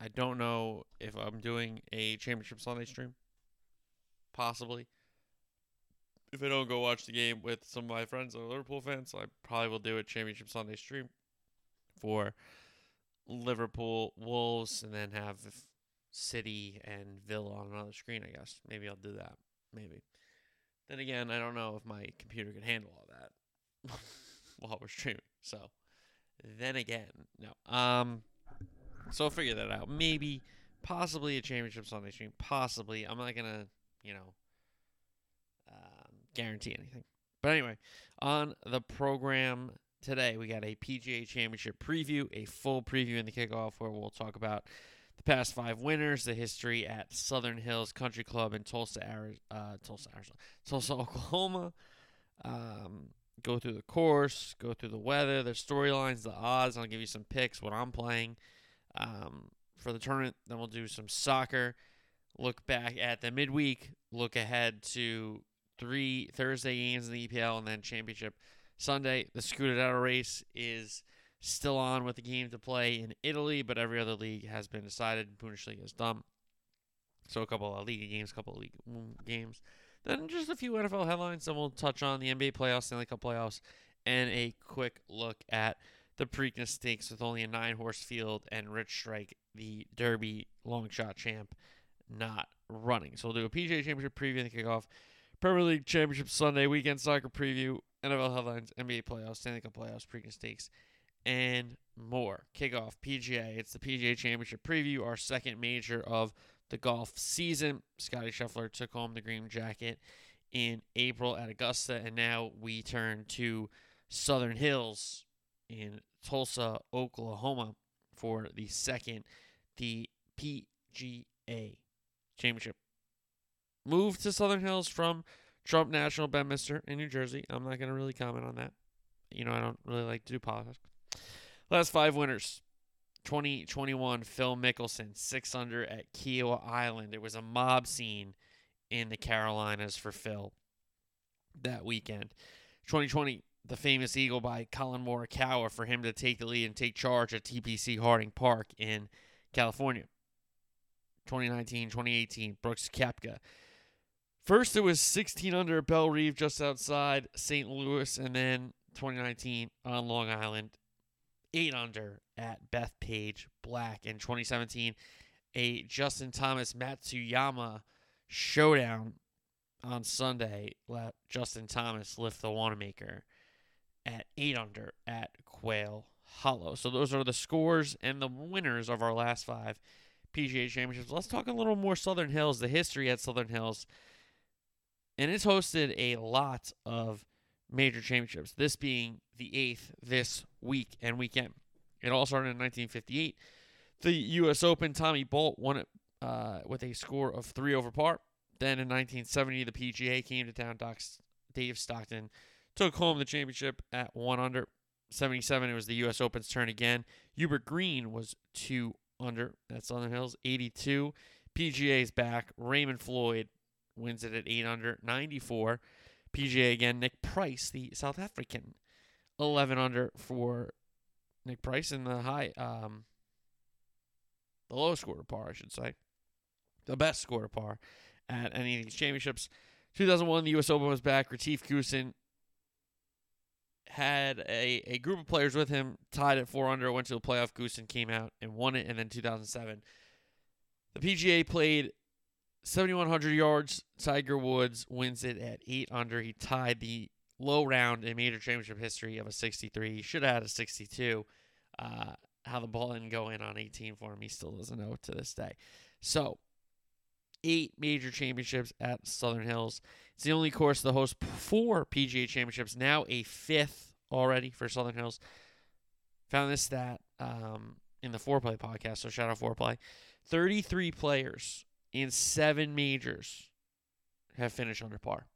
I don't know if I'm doing a Championship Sunday stream. Possibly. If I don't go watch the game with some of my friends that Liverpool fans, I probably will do a Championship Sunday stream for Liverpool Wolves and then have City and Villa on another screen, I guess. Maybe I'll do that. Maybe. Then again, I don't know if my computer can handle all that while we're streaming. So, then again, no. Um, so I'll figure that out. Maybe, possibly a championship Sunday stream. Possibly. I'm not gonna, you know, um, guarantee anything. But anyway, on the program today, we got a PGA Championship preview, a full preview in the kickoff where we'll talk about the past five winners, the history at Southern Hills Country Club in Tulsa, Ari- uh, Tulsa, Arizona, Tulsa, Oklahoma. Um, go through the course, go through the weather, the storylines, the odds. I'll give you some picks, what I'm playing um, for the tournament. Then we'll do some soccer. Look back at the midweek. Look ahead to three Thursday games in the EPL and then championship Sunday. The Scudetto race is still on with the game to play in Italy, but every other league has been decided. Bundesliga is done. So a couple of league games, a couple of league games. Then just a few NFL headlines. Then we'll touch on the NBA playoffs, Stanley Cup playoffs, and a quick look at the Preakness Stakes with only a nine horse field and Rich Strike, the Derby long shot champ, not running. So we'll do a PGA Championship preview the kickoff, Premier League Championship Sunday weekend soccer preview, NFL headlines, NBA playoffs, Stanley Cup playoffs, Preakness Stakes, and more. Kickoff PGA. It's the PGA Championship preview, our second major of the golf season. Scottie Scheffler took home the green jacket in April at Augusta, and now we turn to Southern Hills in Tulsa, Oklahoma for the second, the PGA Championship. Moved to Southern Hills from Trump National Bedminster in New Jersey. I'm not going to really comment on that. You know, I don't really like to do politics. Last five winners. 2021, Phil Mickelson, six under at Kiawah Island. It was a mob scene in the Carolinas for Phil that weekend. 2020, the famous eagle by Collin Morikawa for him to take the lead and take charge at TPC Harding Park in California. 2019, 2018, Brooks Koepka. First, it was 16 under at Bellerive just outside St. Louis, and then 2019 on Long Island, 8 under at Bethpage Black in 2017. A Justin Thomas Matsuyama showdown on Sunday let Justin Thomas lift the Wanamaker at 8 under at Quail Hollow. So those are the scores and the winners of our last five PGA Championships. Let's talk a little more Southern Hills, the history at Southern Hills. And it's hosted a lot of major championships, this being the eighth this week and weekend. It all started in 1958. The U.S. Open, Tommy Bolt won it uh, with a score of three over par. Then in 1970, the PGA came to town. Doc, Dave Stockton took home the championship at one under. 77, it was the U.S. Open's turn again. Hubert Green was two under at Southern Hills. 82, PGA's back. Raymond Floyd wins it at 8 under. 94, PGA again. Nick Price, the South African, 11 under for Nick Price in the high, um, the lowest score to par, I should say, the best score to par at any of these championships. 2001, the U.S. Open was back. Retief Goosen had a, a group of players with him, tied at four under, went to the playoff. Goosen came out and won it. And then 2007, the PGA played 7,100 yards. Tiger Woods wins it at eight under. He tied the low round in major championship history of a 63. He should have had a 62. Uh, how the ball didn't go in on 18 for him, he still doesn't know to this day. So, eight major championships at Southern Hills. It's the only course to host four PGA championships, now a fifth already for Southern Hills. Found this stat. Um, in the Fore Play podcast. So shout out Fore Play. 33 players in seven majors have finished under par.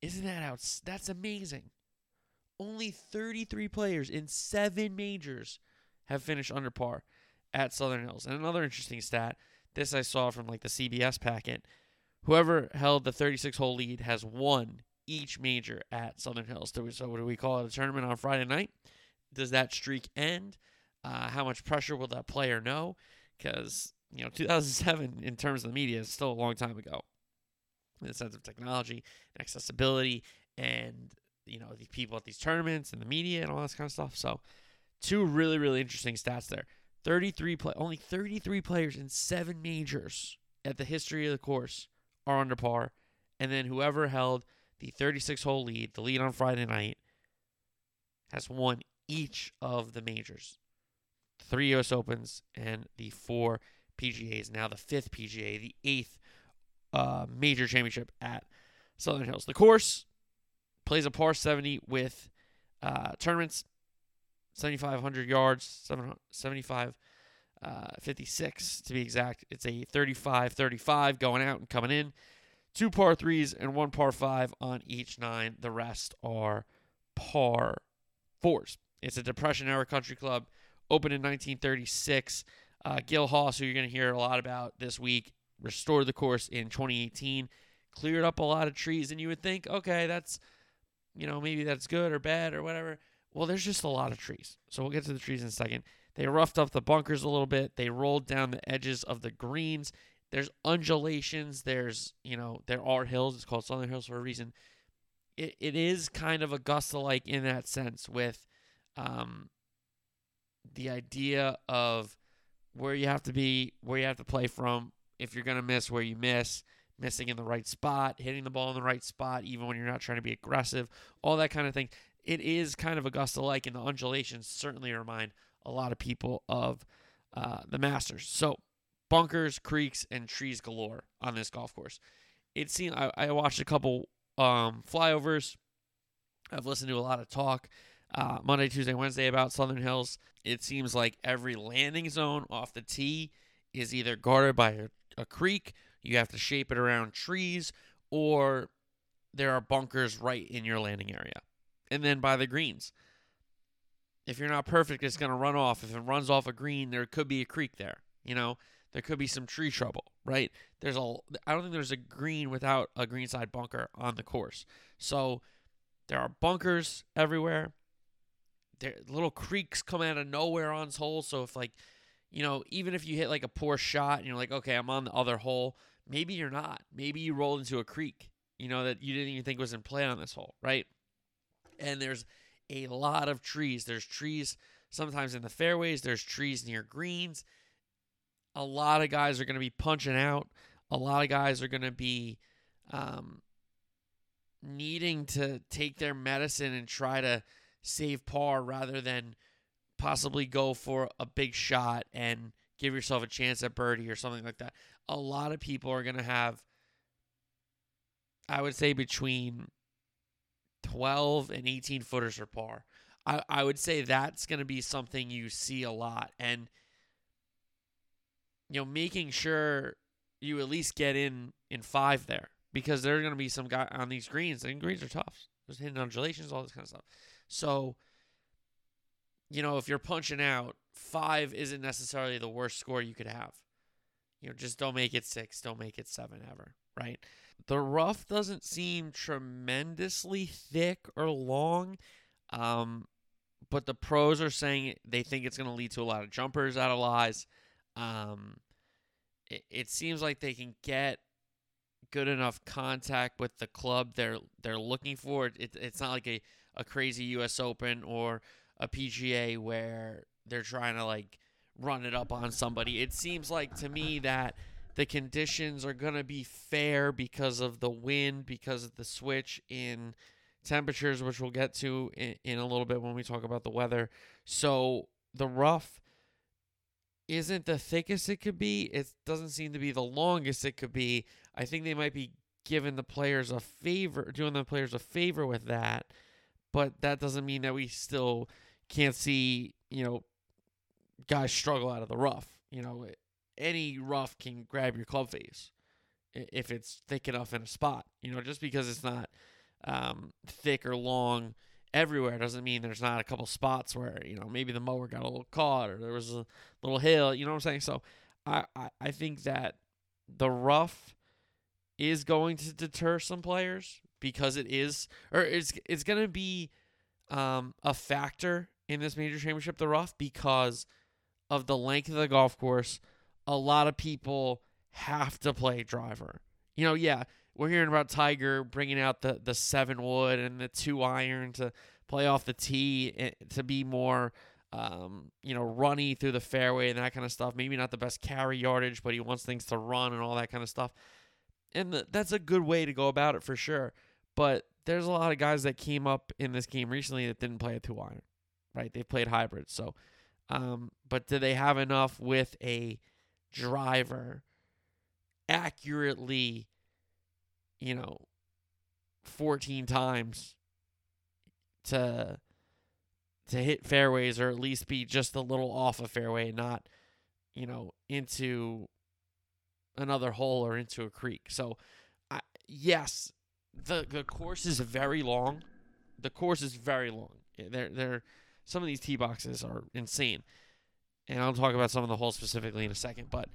Isn't that out? That's amazing. Only 33 players in seven majors have finished under par at Southern Hills. And another interesting stat this I saw from like the CBS packet. Whoever held the 36 hole lead has won each major at Southern Hills. So, what do we call it? A tournament on Friday night? Does that streak end? Uh, how much pressure will that player know? Because, you know, 2007, in terms of the media, is still a long time ago. In the sense of technology and accessibility and, you know, the people at these tournaments and the media and all this kind of stuff. So, two really, really interesting stats there. 33 play only 33 players in seven majors at the history of the course are under par. And then whoever held the 36 hole lead, the lead on Friday night, has won each of the majors. Three US Opens and the four PGAs. Now the fifth PGA, the eighth uh, major championship at Southern Hills. The course plays a par 70 with uh, tournaments 7,500 yards, 75, uh, 56 to be exact. It's a 35 35 going out and coming in. Two par threes and one par five on each nine. The rest are par fours. It's a Depression era country club, opened in 1936. Uh, Gil Hanse, who you're going to hear a lot about this week, restored the course in 2018, cleared up a lot of trees, and you would think, okay, that's, you know, maybe that's good or bad or whatever. Well, there's just a lot of trees. So we'll get to the trees in a second. They roughed up the bunkers a little bit. They rolled down the edges of the greens. There's undulations. There's, you know, there are hills. It's called Southern Hills for a reason. It, it is kind of Augusta like in that sense with um, the idea of where you have to be, where you have to play from, if you're going to miss, where you miss, missing in the right spot, hitting the ball in the right spot, even when you're not trying to be aggressive, all that kind of thing it is kind of Augusta like, and the undulations certainly remind a lot of people of uh, the Masters. So, bunkers, creeks, and trees galore on this golf course. It seemed I, I watched a couple um, flyovers. I've listened to a lot of talk uh, Monday, Tuesday, Wednesday about Southern Hills. It seems like every landing zone off the tee is either guarded by a, a creek, you have to shape it around trees, or there are bunkers right in your landing area and then by the greens. If you're not perfect, it's going to run off. If it runs off a green, there could be a creek there. You know, there could be some tree trouble, right? There's a I don't think there's a green without a greenside bunker on the course. So there are bunkers everywhere. There little creeks come out of nowhere on holes. So if like, you know, even if you hit like a poor shot and you're like, okay, I'm on the other hole, maybe you're not. Maybe you rolled into a creek, you know, that you didn't even think was in play on this hole, right? And there's a lot of trees. There's trees sometimes in the fairways, there's trees near greens. A lot of guys are going to be punching out. A lot of guys are going to be um, needing to take their medicine and try to save par rather than possibly go for a big shot and give yourself a chance at birdie or something like that. A lot of people are going to have, I would say, between 12 and 18 footers for par. I, I would say that's going to be something you see a lot. And, you know, making sure you at least get in in five there because there are going to be some guy on these greens, and greens are tough. There's hidden undulations, all this kind of stuff. So, you know, if you're punching out, five isn't necessarily the worst score you could have. You know, just don't make it six, don't make it seven ever, right? The rough doesn't seem tremendously thick or long, um, but the pros are saying they think it's going to lead to a lot of jumpers out of lies. Um, it, it seems like they can get good enough contact with the club they're they're looking for. It, it's not like a, a crazy U.S. Open or a PGA where they're trying to like run it up on somebody. It seems like to me that the conditions are going to be fair because of the wind, because of the switch in temperatures, which we'll get to in, in a little bit when we talk about the weather. So the rough isn't the thickest it could be. It doesn't seem to be the longest it could be. I think they might be giving the players a favor, doing the players a favor with that. But that doesn't mean that we still can't see, you know, guys struggle out of the rough. You know, any rough can grab your club face if it's thick enough in a spot. You know, just because it's not um, thick or long everywhere doesn't mean there's not a couple spots where you know maybe the mower got a little caught or there was a little hill. You know what I'm saying? So I I, I think that the rough is going to deter some players because it is or it's it's going to be um, a factor in this major championship the rough because of the length of the golf course a lot of people have to play driver you know yeah we're hearing about tiger bringing out the the seven wood and the two iron to play off the tee eh, to be more um, you know runny through the fairway and that kind of stuff maybe not the best carry yardage but he wants things to run and all that kind of stuff and the, that's a good way to go about it for sure but there's a lot of guys that came up in this game recently that didn't play a two iron, right? They played hybrids. So, um, but do they have enough with a driver accurately, you know, 14 times to to hit fairways or at least be just a little off a fairway, not, you know, into another hole or into a creek. So, I, yes, the the course is very long. The course is very long. They're they're some of these tee boxes are insane, and I'll talk about some of the holes specifically in a second. But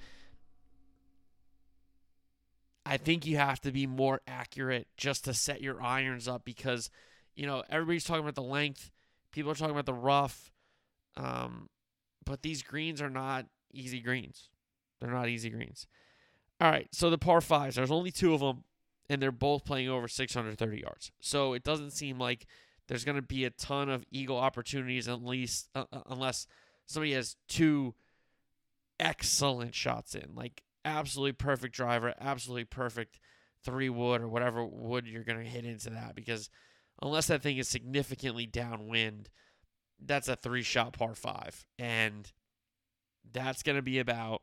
I think you have to be more accurate just to set your irons up because you know everybody's talking about the length. People are talking about the rough, um, but these greens are not easy greens. They're not easy greens. All right, so the par fives. There's only two of them and they're both playing over 630 yards. So it doesn't seem like there's going to be a ton of eagle opportunities at least uh, unless somebody has two excellent shots in, like absolutely perfect driver, absolutely perfect three wood or whatever wood you're going to hit into that because unless that thing is significantly downwind, that's a three shot par 5 and that's going to be about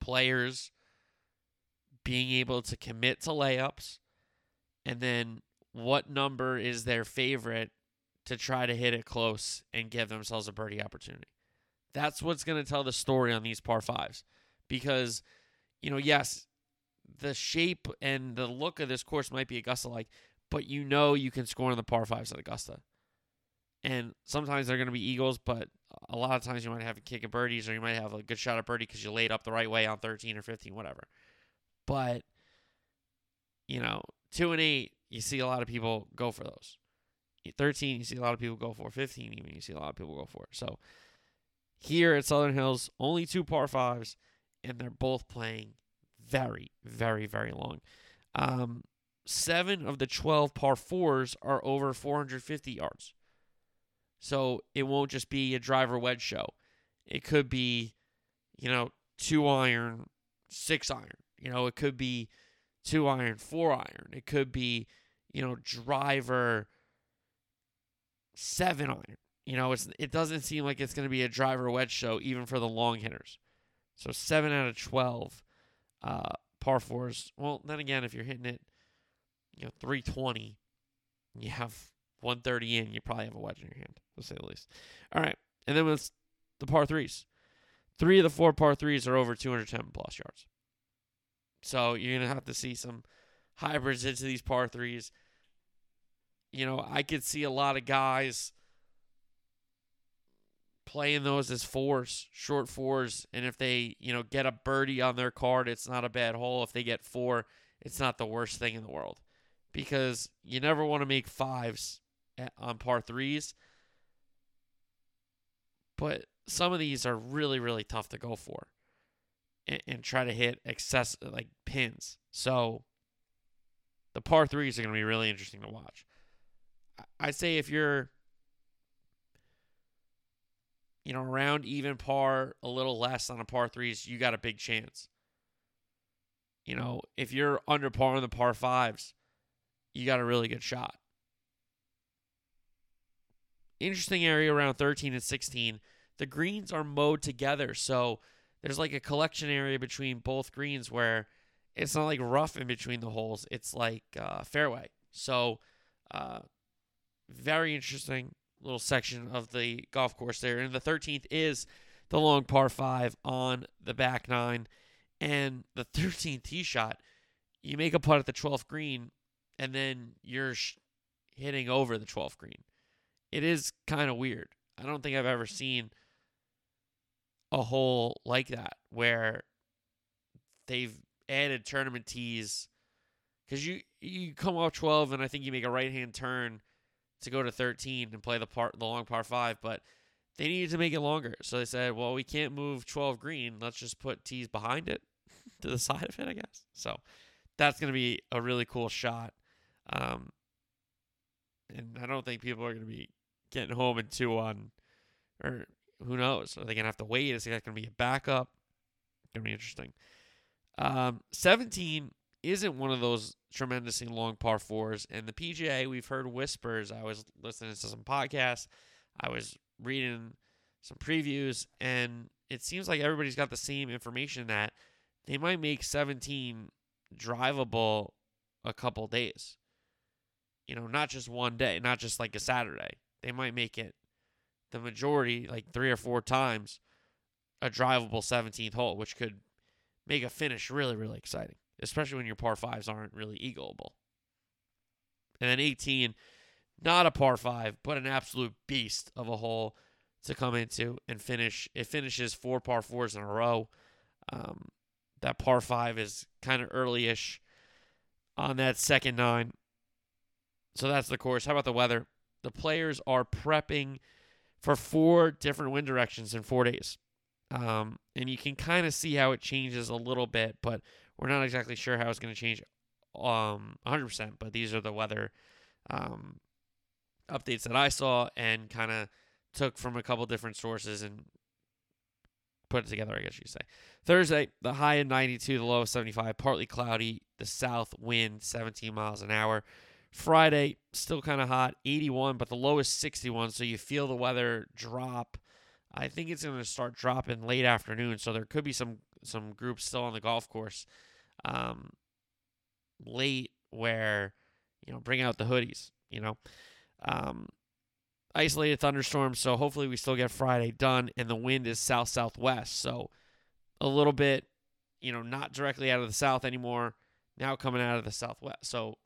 players being able to commit to layups, and then what number is their favorite to try to hit it close and give themselves a birdie opportunity. That's what's going to tell the story on these par fives. Because, you know, yes, the shape and the look of this course might be Augusta like, but you know you can score on the par fives at Augusta. And sometimes they're going to be eagles, but a lot of times you might have a kick of birdies or you might have a good shot at birdie because you laid up the right way on 13 or 15, whatever. But you know, two and eight, you see a lot of people go for those. Thirteen, you see a lot of people go for. Fifteen, even you see a lot of people go for. it. So here at Southern Hills, only two par fives, and they're both playing very, very, very long. Um, seven of the twelve par fours are over 450 yards. So it won't just be a driver wedge show. It could be, you know, two iron, six iron, you know, it could be two iron, four iron. It could be, you know, driver seven iron. You know, it's it doesn't seem like it's going to be a driver wedge show even for the long hitters. So seven out of twelve uh, par fours. Well, then again, if you're hitting it, you know, three twenty, you have one thirty in, you probably have a wedge in your hand, to say the least. All right, and then with the par threes, three of the four par threes are over two hundred ten plus yards. So you're gonna have to see some hybrids into these par threes. You know, I could see a lot of guys playing those as fours, short fours, and if they, you know, get a birdie on their card, it's not a bad hole. If they get four, it's not the worst thing in the world. Because you never want to make fives on par threes. But some of these are really, really tough to go for and, and try to hit excess like pins. So the par threes are going to be really interesting to watch. I say if you're, you know, around even par, a little less on a par threes, you got a big chance. You know, if you're under par on the par fives, you got a really good shot. Interesting area around 13 and 16. The greens are mowed together, so there's like a collection area between both greens where it's not like rough in between the holes. It's like uh, fairway. So, uh, very interesting. little section of the golf course there. And the 13th is the long par five on the back nine. And the 13th tee shot, you make a putt at the 12th green, and then you're sh- hitting over the 12th green. It is kind of weird. I don't think I've ever seen a hole like that where they've added tournament tees because you you come off 12 and I think you make a right hand turn to go to 13 and play the part the long par five, but they needed to make it longer. So they said, well, we can't move 12 green. Let's just put tees behind it to the side of it, I guess. So that's going to be a really cool shot. Um, and I don't think people are going to be getting home in two on, or who knows? Are they going to have to wait? Is that going to be a backup? Going to be interesting. Um, 17 isn't one of those tremendously long par fours. And the PGA, we've heard whispers. I was listening to some podcasts, I was reading some previews, and it seems like everybody's got the same information that they might make 17 drivable a couple days. You know, not just one day, not just like a Saturday. They might make it the majority, like three or four times, a drivable 17th hole, which could make a finish really, really exciting especially when your par fives aren't really eagleable. And then 18, not a par five, but an absolute beast of a hole to come into and finish. It finishes four par fours in a row. Um, that par five is kind of early-ish on that second nine. So that's the course. How about the weather? The players are prepping for four different wind directions in four days. Um, and you can kind of see how it changes a little bit, but we're not exactly sure how it's going to change um 100%, but these are the weather um, updates that I saw and kind of took from a couple different sources and put it together, I guess you say. Thursday, the high of 92, the low of 75, partly cloudy, the south wind 17 miles an hour. Friday, still kind of hot, 81, but the low is 61, so you feel the weather drop. I think it's going to start dropping late afternoon, so there could be some some groups still on the golf course um, late where you know bring out the hoodies. You know, um, isolated thunderstorms. So hopefully we still get Friday done, and the wind is south southwest. So a little bit, you know, not directly out of the south anymore. Now coming out of the southwest. So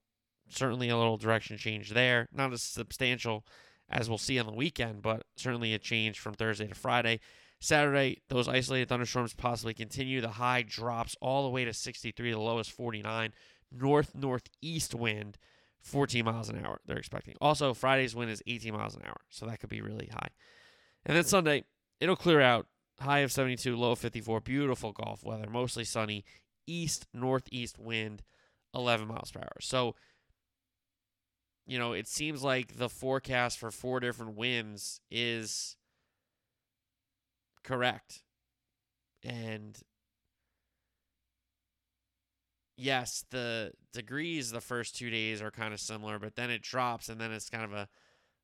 certainly a little direction change there. Not as substantial as we'll see on the weekend, but certainly a change from Thursday to Friday. Saturday, those isolated thunderstorms possibly continue. The high drops all the way to 63, the lowest 49. North northeast wind, 14 miles an hour, they're expecting. Also, Friday's wind is 18 miles an hour, so that could be really high. And then Sunday, it'll clear out. High of 72, low of 54. Beautiful golf weather, mostly sunny. East northeast wind, 11 miles per hour. So, you know, it seems like the forecast for four different winds is correct. And yes, the degrees the first two days are kind of similar, but then it drops and then it's kind of a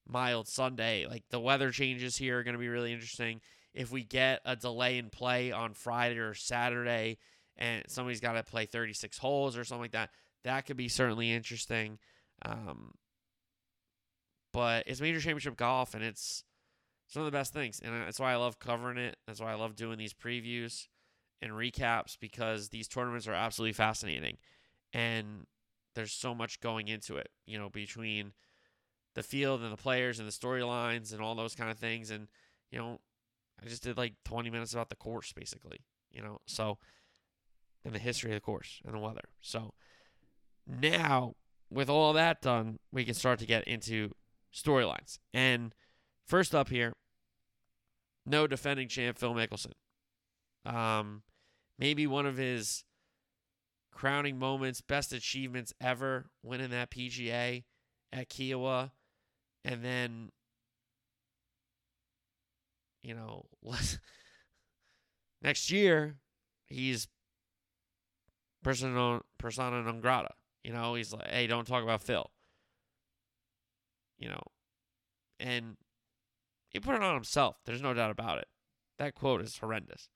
mild Sunday. Like the weather changes here are going to be really interesting. If we get a delay in play on Friday or Saturday and somebody's got to play 36 holes or something like that, that could be certainly interesting. Um, but it's major championship golf and it's it's one of the best things, and that's why I love covering it. That's why I love doing these previews and recaps because these tournaments are absolutely fascinating, and there's so much going into it. You know, between the field and the players and the storylines and all those kind of things, and you know, I just did like 20 minutes about the course basically. You know, so and the history of the course and the weather. So now, with all that done, we can start to get into storylines. And first up here, no defending champ Phil Mickelson. Um, maybe one of his crowning moments, best achievements ever, winning that PGA at Kiawah, and then you know next year he's persona persona non grata. You know, he's like, hey, don't talk about Phil. You know, and he put it on himself. There's no doubt about it. That quote is horrendous.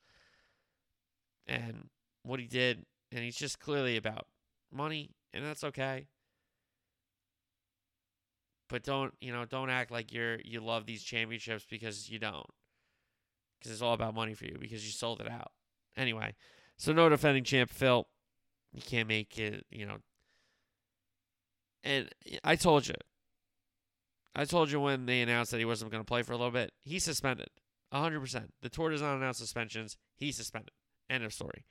And what he did, and he's just clearly about money, and that's okay. but don't you know? Don't act like you're you love these championships because you don't. Because it's all about money for you because you sold it out. Anyway, so no defending champ Phil. You can't make it. You know. And I told you. I told you when they announced that he wasn't going to play for a little bit. He's suspended. 100%. The tour does not announce suspensions. He's suspended. End of story.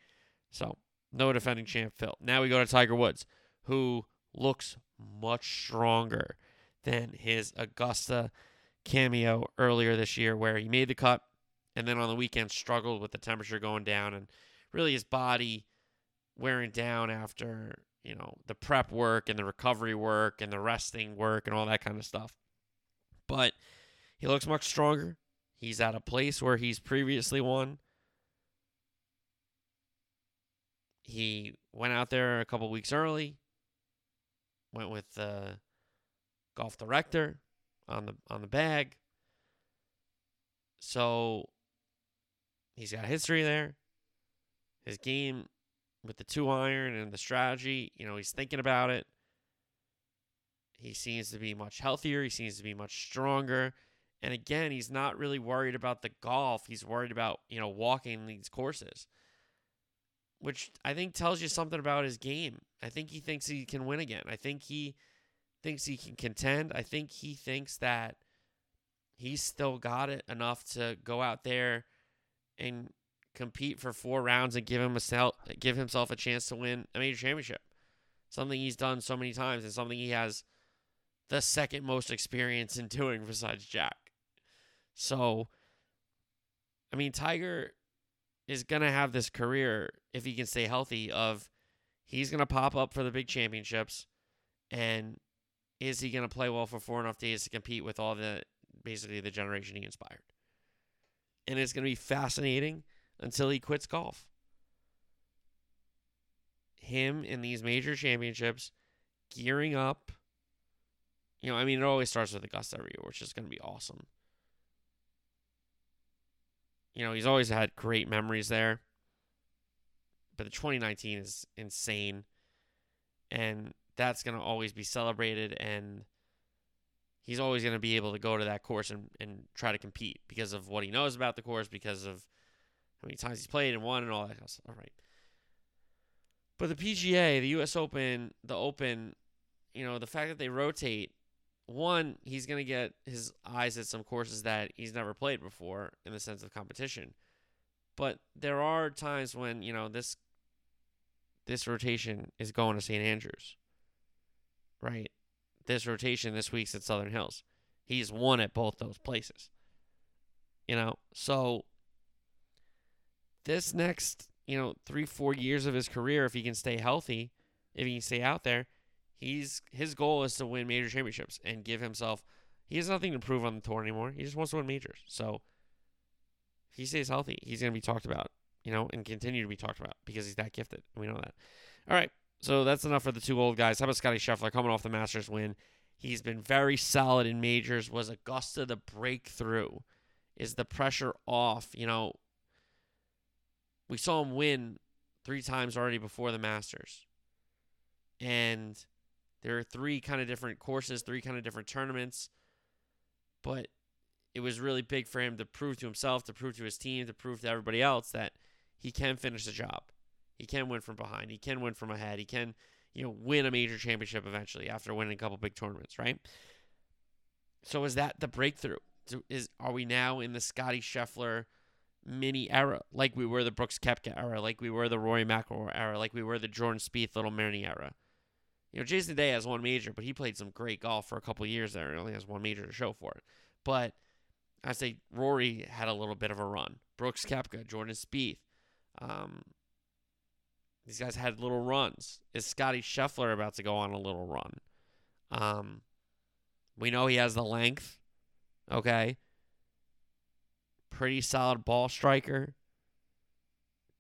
So, no defending champ Phil. Now we go to Tiger Woods, who looks much stronger than his Augusta cameo earlier this year, where he made the cut and then on the weekend struggled with the temperature going down and really his body wearing down after, you know, the prep work and the recovery work and the resting work and all that kind of stuff. But he looks much stronger. He's at a place where he's previously won. He went out there a couple weeks early. Went with the golf director on the on the bag. So he's got history there. His game with the two iron and the strategy, you know, he's thinking about it. He seems to be much healthier. He seems to be much stronger. And again, he's not really worried about the golf. He's worried about, you know, walking these courses, which I think tells you something about his game. I think he thinks he can win again. I think he thinks he can contend. I think he thinks that he's still got it enough to go out there and compete for four rounds and give him a give himself a chance to win a major championship. Something he's done so many times and something he has the second most experience in doing besides Jack. So, I mean, Tiger is going to have this career, if he can stay healthy, of he's going to pop up for the big championships. And is he going to play well for four enough days to compete with all the basically the generation he inspired? And it's going to be fascinating until he quits golf. Him in these major championships, gearing up. You know, I mean, it always starts with Augusta every year, which is going to be awesome. You know, he's always had great memories there. But the 2019 is insane. And that's going to always be celebrated. And he's always going to be able to go to that course and, and try to compete because of what he knows about the course, because of how many times he's played and won and all that. All right. But the PGA, the US Open, the Open, you know, the fact that they rotate one, he's going to get his eyes at some courses that he's never played before in the sense of competition. But there are times when, you know, this this rotation is going to St. Andrews. Right? This rotation this week's at Southern Hills. He's won at both those places. You know, so this next, you know, 3 4 years of his career if he can stay healthy, if he can stay out there, He's his goal is to win major championships and give himself. He has nothing to prove on the tour anymore. He just wants to win majors. So if he stays healthy, he's going to be talked about, you know, and continue to be talked about because he's that gifted. We know that. All right. So that's enough for the two old guys. How about Scottie Scheffler coming off the Masters win? He's been very solid in majors. Was Augusta the breakthrough? Is the pressure off? You know, we saw him win three times already before the Masters. And there are three kind of different courses, three kind of different tournaments. But it was really big for him to prove to himself, to prove to his team, to prove to everybody else that he can finish the job. He can win from behind. He can win from ahead. He can, you know, win a major championship eventually after winning a couple big tournaments, right? So is that the breakthrough? Is are we now in the Scottie Scheffler mini era, like we were the Brooks Koepka era, like we were the Rory McIlroy era, like we were the Jordan Spieth little mini era? You know, Jason Day has one major, but he played some great golf for a couple years there and only has one major to show for it. But I say Rory had a little bit of a run. Brooks Koepka, Jordan Spieth. Um, these guys had little runs. Is Scottie Scheffler about to go on a little run? Um, we know he has the length. Okay. Pretty solid ball striker.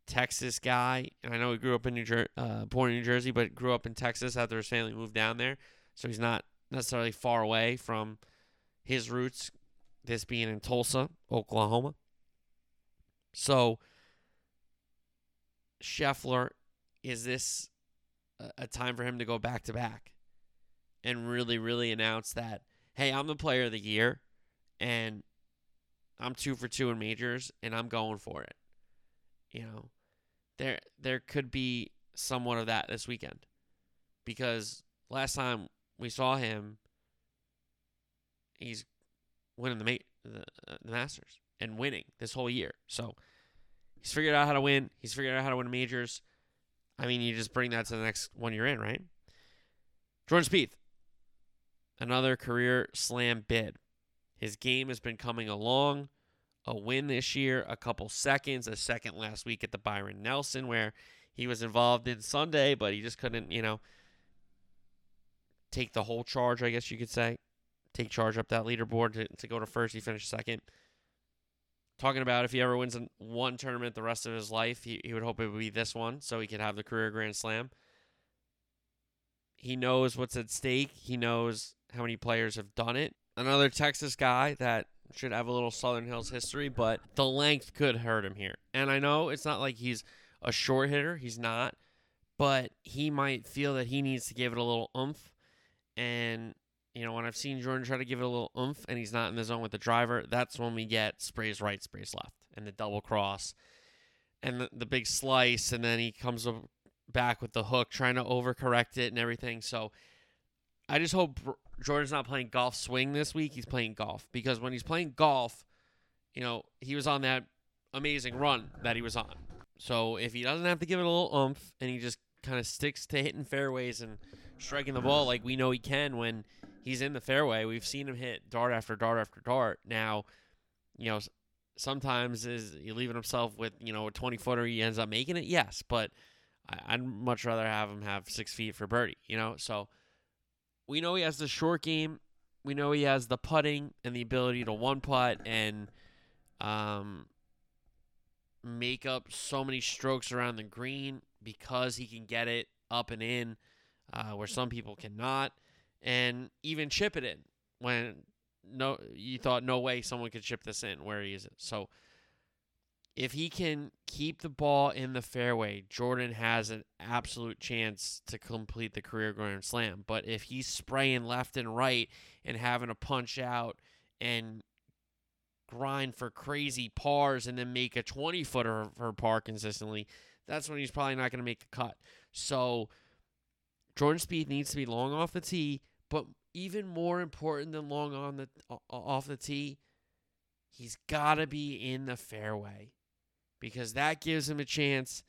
Texas guy, and I know he grew up in New Jersey, uh, born in New Jersey, but grew up in Texas after his family moved down there. So he's not necessarily far away from his roots. This being in Tulsa, Oklahoma. So Scheffler, is this a, a time for him to go back to back and really, really announce that hey, I'm the player of the year, and I'm two for two in majors, and I'm going for it. You know, there there could be somewhat of that this weekend, because last time we saw him, he's winning the the, uh, the Masters and winning this whole year. So he's figured out how to win. He's figured out how to win majors. I mean, you just bring that to the next one you're in, right? Jordan Spieth, another career slam bid. His game has been coming along. A win this year, a couple seconds, a second last week at the Byron Nelson, where he was involved in Sunday, but he just couldn't, you know, take the whole charge, I guess you could say. Take charge up that leaderboard to, to go to first. He finished second. Talking about if he ever wins one tournament the rest of his life, he, he would hope it would be this one so he could have the career Grand Slam. He knows what's at stake. He knows how many players have done it. Another Texas guy that should have a little Southern Hills history, but the length could hurt him here. And I know it's not like he's a short hitter, he's not, but he might feel that he needs to give it a little oomph. And, you know, when I've seen Jordan try to give it a little oomph and he's not in the zone with the driver, that's when we get sprays right, sprays left, and the double cross and the, the big slice. And then he comes back with the hook, trying to overcorrect it and everything. So I just hope Jordan's not playing golf swing this week. He's playing golf because when he's playing golf, you know, he was on that amazing run that he was on. So if he doesn't have to give it a little oomph and he just kind of sticks to hitting fairways and striking the ball like we know he can when he's in the fairway, we've seen him hit dart after dart after dart. Now, you know, sometimes is he leaving himself with you know a 20 footer he ends up making it yes but i'd much rather have him have six feet for birdie you know so we know he has the short game we know he has the putting and the ability to one putt and um, make up so many strokes around the green because he can get it up and in uh, where some people cannot and even chip it in when no you thought no way someone could chip this in where he is it. So if he can keep the ball in the fairway, Jordan has an absolute chance to complete the career grand slam. But if he's spraying left and right and having to punch out and grind for crazy pars and then make a 20 footer for par consistently, that's when he's probably not going to make the cut. So Jordan Spieth needs to be long off the tee, but even more important than long on the off the tee, he's got to be in the fairway because that gives him a chance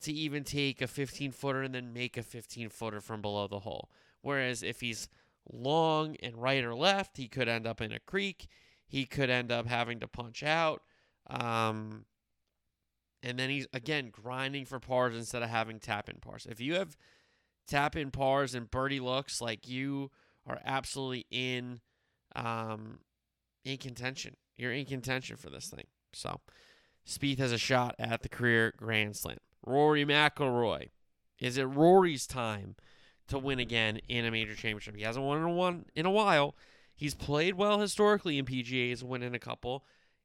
to even take a 15 footer and then make a 15 footer from below the hole. Whereas if he's long and right or left, he could end up in a creek. He could end up having to punch out. Um, and then he's, again, grinding for pars instead of having tap in pars. If you have tap in pars and birdie looks like you are absolutely in um, in contention. You're in contention for this thing. So Spieth has a shot at the career Grand Slam. Rory McIlroy. Is it Rory's time to win again in a major championship? He hasn't won in one in a while. He's played well historically in PGAs, winning a couple.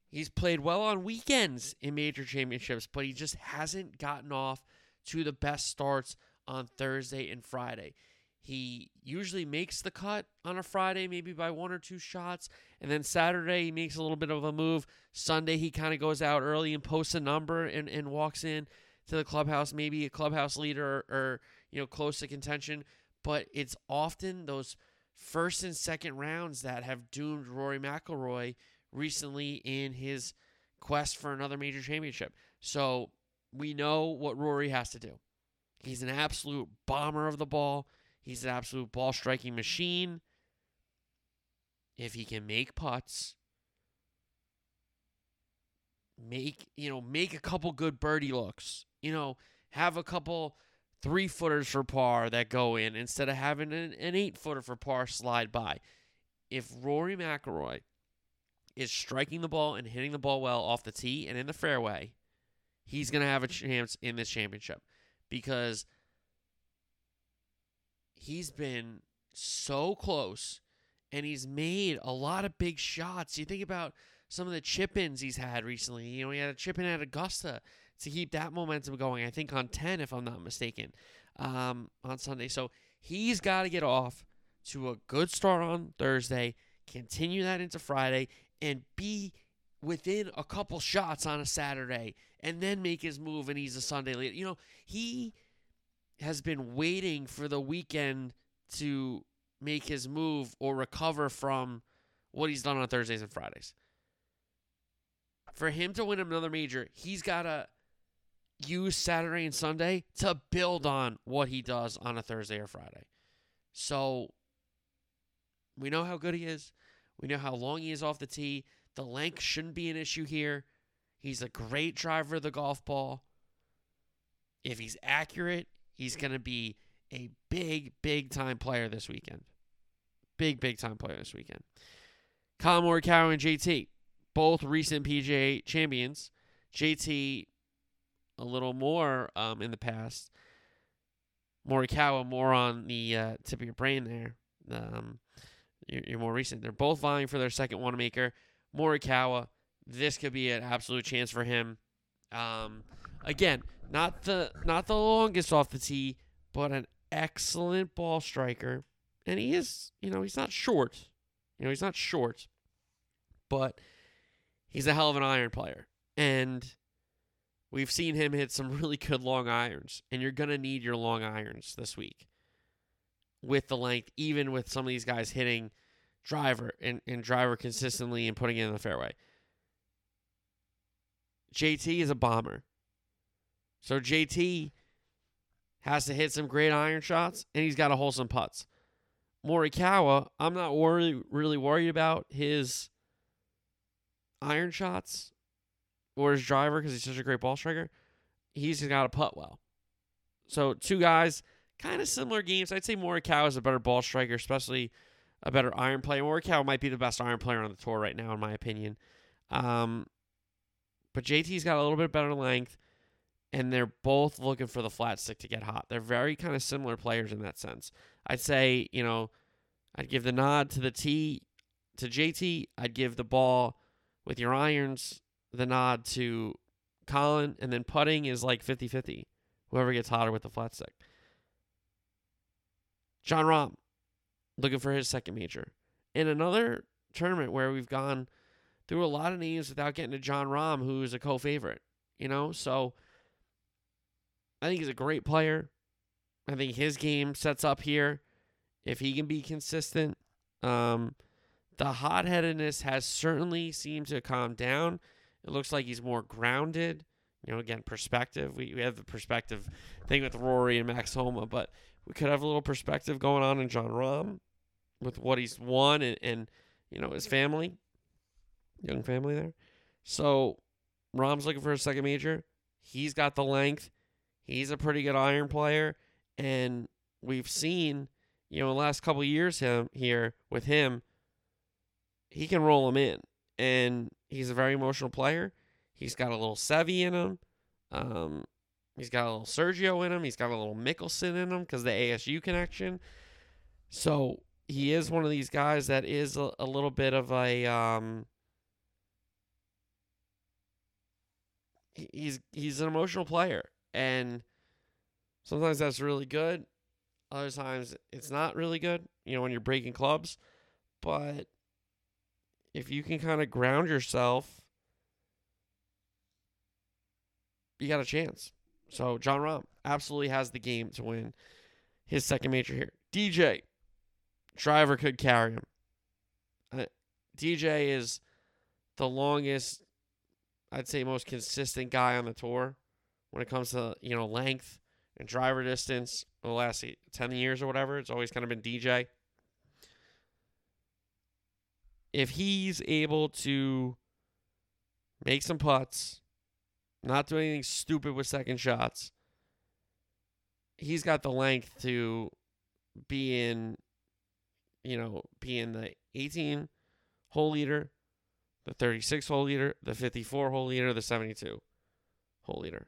He's played well on weekends in major championships, but he just hasn't gotten off to the best starts on Thursday and Friday. He usually makes the cut on a Friday, maybe by one or two shots. And then Saturday, he makes a little bit of a move. Sunday, he kind of goes out early and posts a number and, and walks in to the clubhouse, maybe a clubhouse leader or, or you know, close to contention. But it's often those first and second rounds that have doomed Rory McIlroy recently in his quest for another major championship. So we know what Rory has to do. He's an absolute bomber of the ball. He's an absolute ball striking machine. If he can make putts, make, you know, make a couple good birdie looks, you know, have a couple three footers for par that go in instead of having an, an eight footer for par slide by. If Rory McIlroy is striking the ball and hitting the ball well off the tee and in the fairway, he's going to have a chance in this championship because he's been so close and he's made a lot of big shots. You think about some of the chip ins he's had recently. You know, he had a chip in at Augusta to keep that momentum going. I think on 10, if I'm not mistaken, um, on Sunday. So he's got to get off to a good start on Thursday, continue that into Friday, and be within a couple shots on a Saturday, and then make his move, and he's a Sunday leader. You know, he has been waiting for the weekend to make his move or recover from what he's done on Thursdays and Fridays. For him to win another major, he's got to use Saturday and Sunday to build on what he does on a Thursday or Friday. So we know how good he is. We know how long he is off the tee. The length shouldn't be an issue here. He's a great driver of the golf ball. If he's accurate, he's going to be a big, big time player this weekend. Big, big time player this weekend. Collin Morikawa and JT, both recent PGA champions. JT a little more um, in the past. Morikawa more on the uh, tip of your brain there. Um, you're, you're, more recent. They're both vying for their second Wanamaker. Morikawa, this could be an absolute chance for him. Um, again, not the not the longest off the tee, but an excellent ball striker. And he is, you know, he's not short. You know, he's not short, but he's a hell of an iron player. And we've seen him hit some really good long irons. And you're going to need your long irons this week with the length, even with some of these guys hitting driver and, and driver consistently and putting it in the fairway. JT is a bomber. So JT has to hit some great iron shots, and he's got to hold some putts. Morikawa, I'm not really worried about his iron shots or his driver because he's such a great ball striker. He's got to putt well. So two guys, kind of similar games. I'd say Morikawa is a better ball striker, especially a better iron player. Morikawa might be the best iron player on the tour right now, in my opinion. Um, but JT's got a little bit better length and they're both looking for the flat stick to get hot. They're very kind of similar players in that sense. I'd say, you know, I'd give the nod to the T to JT. I'd give the ball with your irons the nod to Collin, and then putting is like 50 50. Whoever gets hotter with the flat stick. Jon Rahm, looking for his second major. In another tournament where we've gone through a lot of names without getting to Jon Rahm, who is a co favorite, you know? So I think he's a great player. I think his game sets up here. If he can be consistent, um, the hot headedness has certainly seemed to calm down. It looks like he's more grounded. You know, again, perspective. We, we have the perspective thing with Rory and Max Homa, but we could have a little perspective going on in Jon Rahm with what he's won and, and you know, his family, young family there. So Rahm's looking for a second major. He's got the length. He's a pretty good iron player, and we've seen, you know, the last couple years him here with him, he can roll him in, and he's a very emotional player. He's got a little Seve in him. Um, he's got a little Sergio in him. He's got a little Mickelson in him because the ASU connection. So he is one of these guys that is a, a little bit of a um, he's he's an emotional player and sometimes that's really good. Other times it's not really good, you know, when you're breaking clubs. But if you can kind of ground yourself, you got a chance. So Jon Rahm absolutely has the game to win his second major here. DJ, driver could carry him. Uh, DJ is the longest, I'd say, most consistent guy on the tour when it comes to you know length and driver distance the last 10 years or whatever it's always kind of been dj if he's able to make some putts not do anything stupid with second shots he's got the length to be in you know be in the 18 hole leader the 36 hole leader the 54 hole leader the 72 hole leader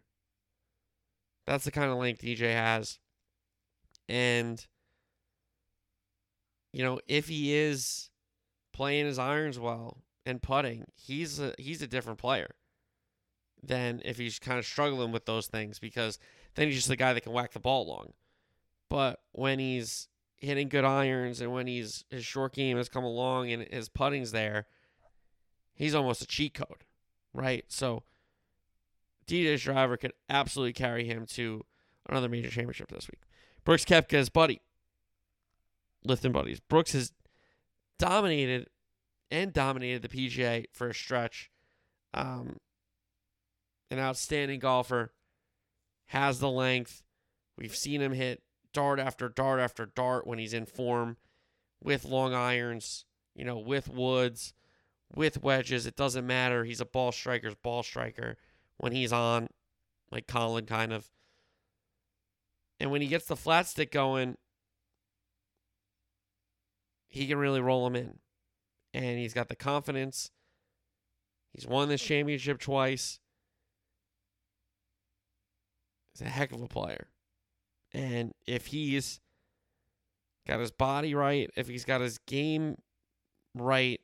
that's the kind of length DJ has. And, you know, if he is playing his irons well and putting, he's a, he's a different player than if he's kind of struggling with those things because then he's just the guy that can whack the ball long. But when he's hitting good irons and when he's his short game has come along and his putting's there, he's almost a cheat code, right? So DJ's driver could absolutely carry him to another major championship this week. Brooks Koepka's buddy, lifting buddies. Brooks has dominated and dominated the PGA for a stretch. Um, an outstanding golfer, has the length. We've seen him hit dart after dart after dart when he's in form with long irons, you know, with woods, with wedges. It doesn't matter. He's a ball striker's ball striker when he's on, like Collin kind of. And when he gets the flat stick going, he can really roll him in. And he's got the confidence. He's won this championship twice. He's a heck of a player. And if he's got his body right, if he's got his game right,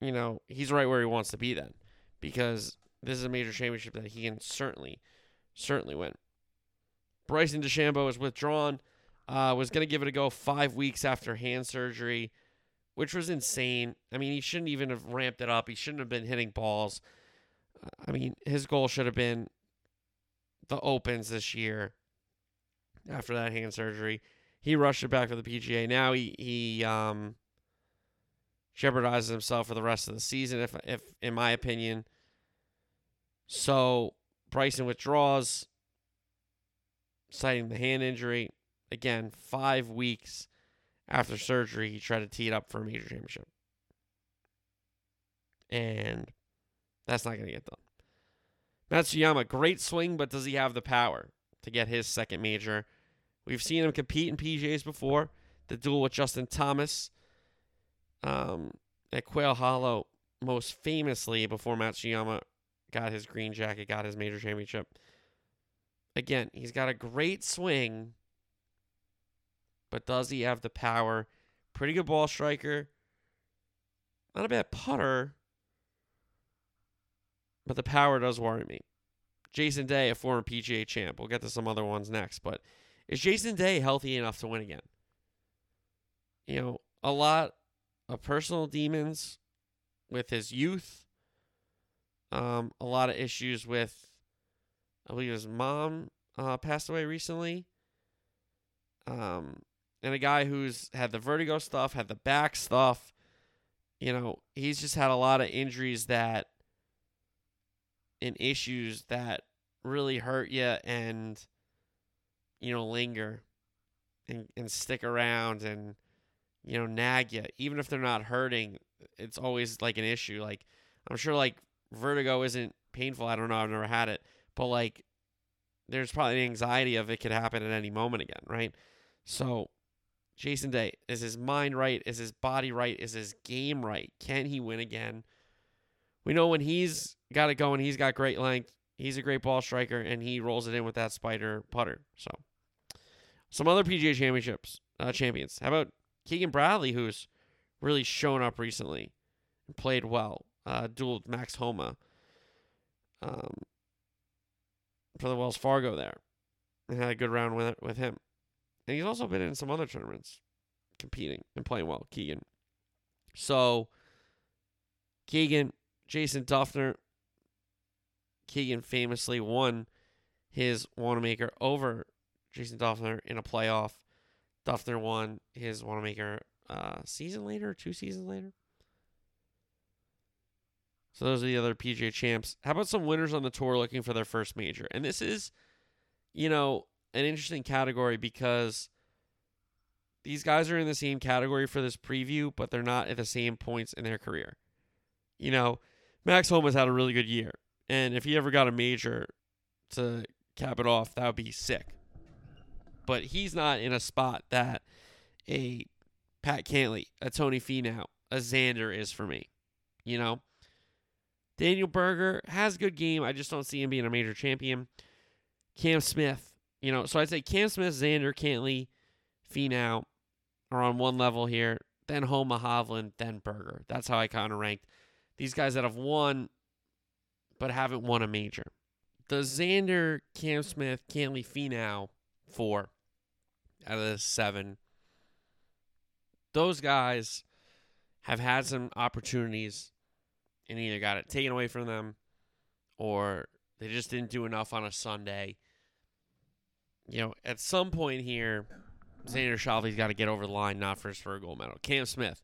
you know, he's right where he wants to be then. Because this is a major championship that he can certainly, certainly win. Bryson DeChambeau is withdrawn. Uh, was going to give it a go five weeks after hand surgery, which was insane. I mean, he shouldn't even have ramped it up. He shouldn't have been hitting balls. I mean, his goal should have been the Opens this year after that hand surgery. He rushed it back to the PGA. Now he he um, jeopardizes himself for the rest of the season, if if in my opinion. So Bryson withdraws, citing the hand injury. Again, five weeks after surgery, he tried to tee it up for a major championship. And that's not going to get done. Matsuyama, great swing, but does he have the power to get his second major? We've seen him compete in PGAs before. The duel with Justin Thomas um, at Quail Hollow, most famously before Matsuyama got his green jacket, got his major championship. Again, he's got a great swing, but does he have the power? Pretty good ball striker. Not a bad putter but the power does worry me. Jason Day, a former PGA champ. We'll get to some other ones next, but is Jason Day healthy enough to win again? You know, a lot of personal demons with his youth. Um, a lot of issues with, I believe his mom uh, passed away recently. Um, and a guy who's had the vertigo stuff, had the back stuff. You know, he's just had a lot of injuries that and issues that really hurt you and you know linger and and stick around and you know nag you even if they're not hurting it's always like an issue like i'm sure like vertigo isn't painful i don't know i've never had it but like there's probably an anxiety of it could happen at any moment again right so jason day is his mind right is his body right is his game right can he win again we know when he's got it going, he's got great length. He's a great ball striker, and he rolls it in with that spider putter. So, some other PGA Championships uh, champions. How about Keegan Bradley, who's really shown up recently and played well? Uh, dueled Max Homa um, for the Wells Fargo there, and had a good round with with him. And he's also been in some other tournaments, competing and playing well. Keegan. So, Keegan Jason Dufner, Keegan famously won his Wanamaker over Jason Dufner in a playoff. Dufner won his Wanamaker uh, season later, two seasons later. So those are the other PGA champs. How about some winners on the tour looking for their first major? And this is, you know, an interesting category because these guys are in the same category for this preview, but they're not at the same points in their career. You know, Max Homa's had a really good year. And if he ever got a major to cap it off, that would be sick. But he's not in a spot that a Pat Cantlay, a Tony Finau, a Xander is for me. You know? Daniel Berger has a good game. I just don't see him being a major champion. Cam Smith, you know, so I'd say Cam Smith, Xander, Cantlay, Finau are on one level here. Then Homa, Hovland, then Berger. That's how I kind of ranked these guys that have won but haven't won a major. The Xander, Cam Smith, Cantlay Finau four out of the seven. Those guys have had some opportunities and either got it taken away from them or they just didn't do enough on a Sunday. You know, at some point here, Xander Schauffele's got to get over the line, not first for a gold medal. Cam Smith,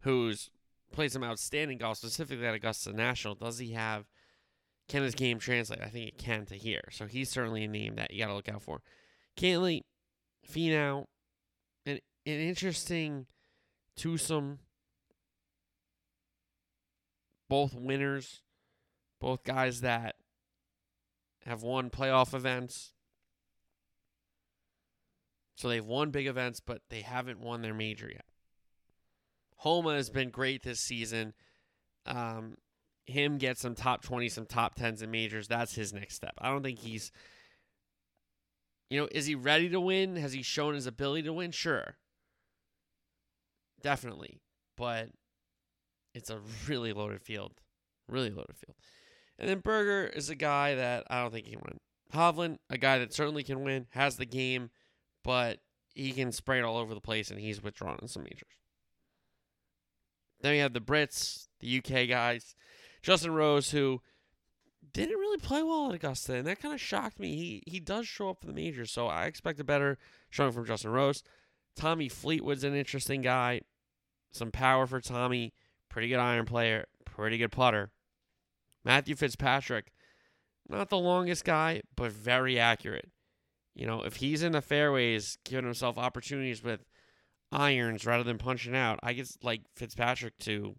who's played some outstanding golf, specifically at Augusta National, does he have can his game translate? I think it can to here. So he's certainly a name that you got to look out for. Cantlay, Finau, an, an interesting twosome. Both winners, both guys that have won playoff events. So they've won big events, but they haven't won their major yet. Homa has been great this season. Um, him get some top 20, some top 10s in majors, that's his next step. I don't think he's, you know, is he ready to win? Has he shown his ability to win? Sure. Definitely. But it's a really loaded field. Really loaded field. And then Berger is a guy that I don't think he can win. Hovland, a guy that certainly can win, has the game, but he can spray it all over the place, and he's withdrawn in some majors. Then we have the Brits, the UK guys. Justin Rose, who didn't really play well at Augusta, and that kind of shocked me. He he does show up for the majors, so I expect a better showing from Justin Rose. Tommy Fleetwood's an interesting guy. Some power for Tommy. Pretty good iron player. Pretty good putter. Matthew Fitzpatrick, not the longest guy, but very accurate. You know, if he's in the fairways, giving himself opportunities with irons rather than punching out, I guess like Fitzpatrick to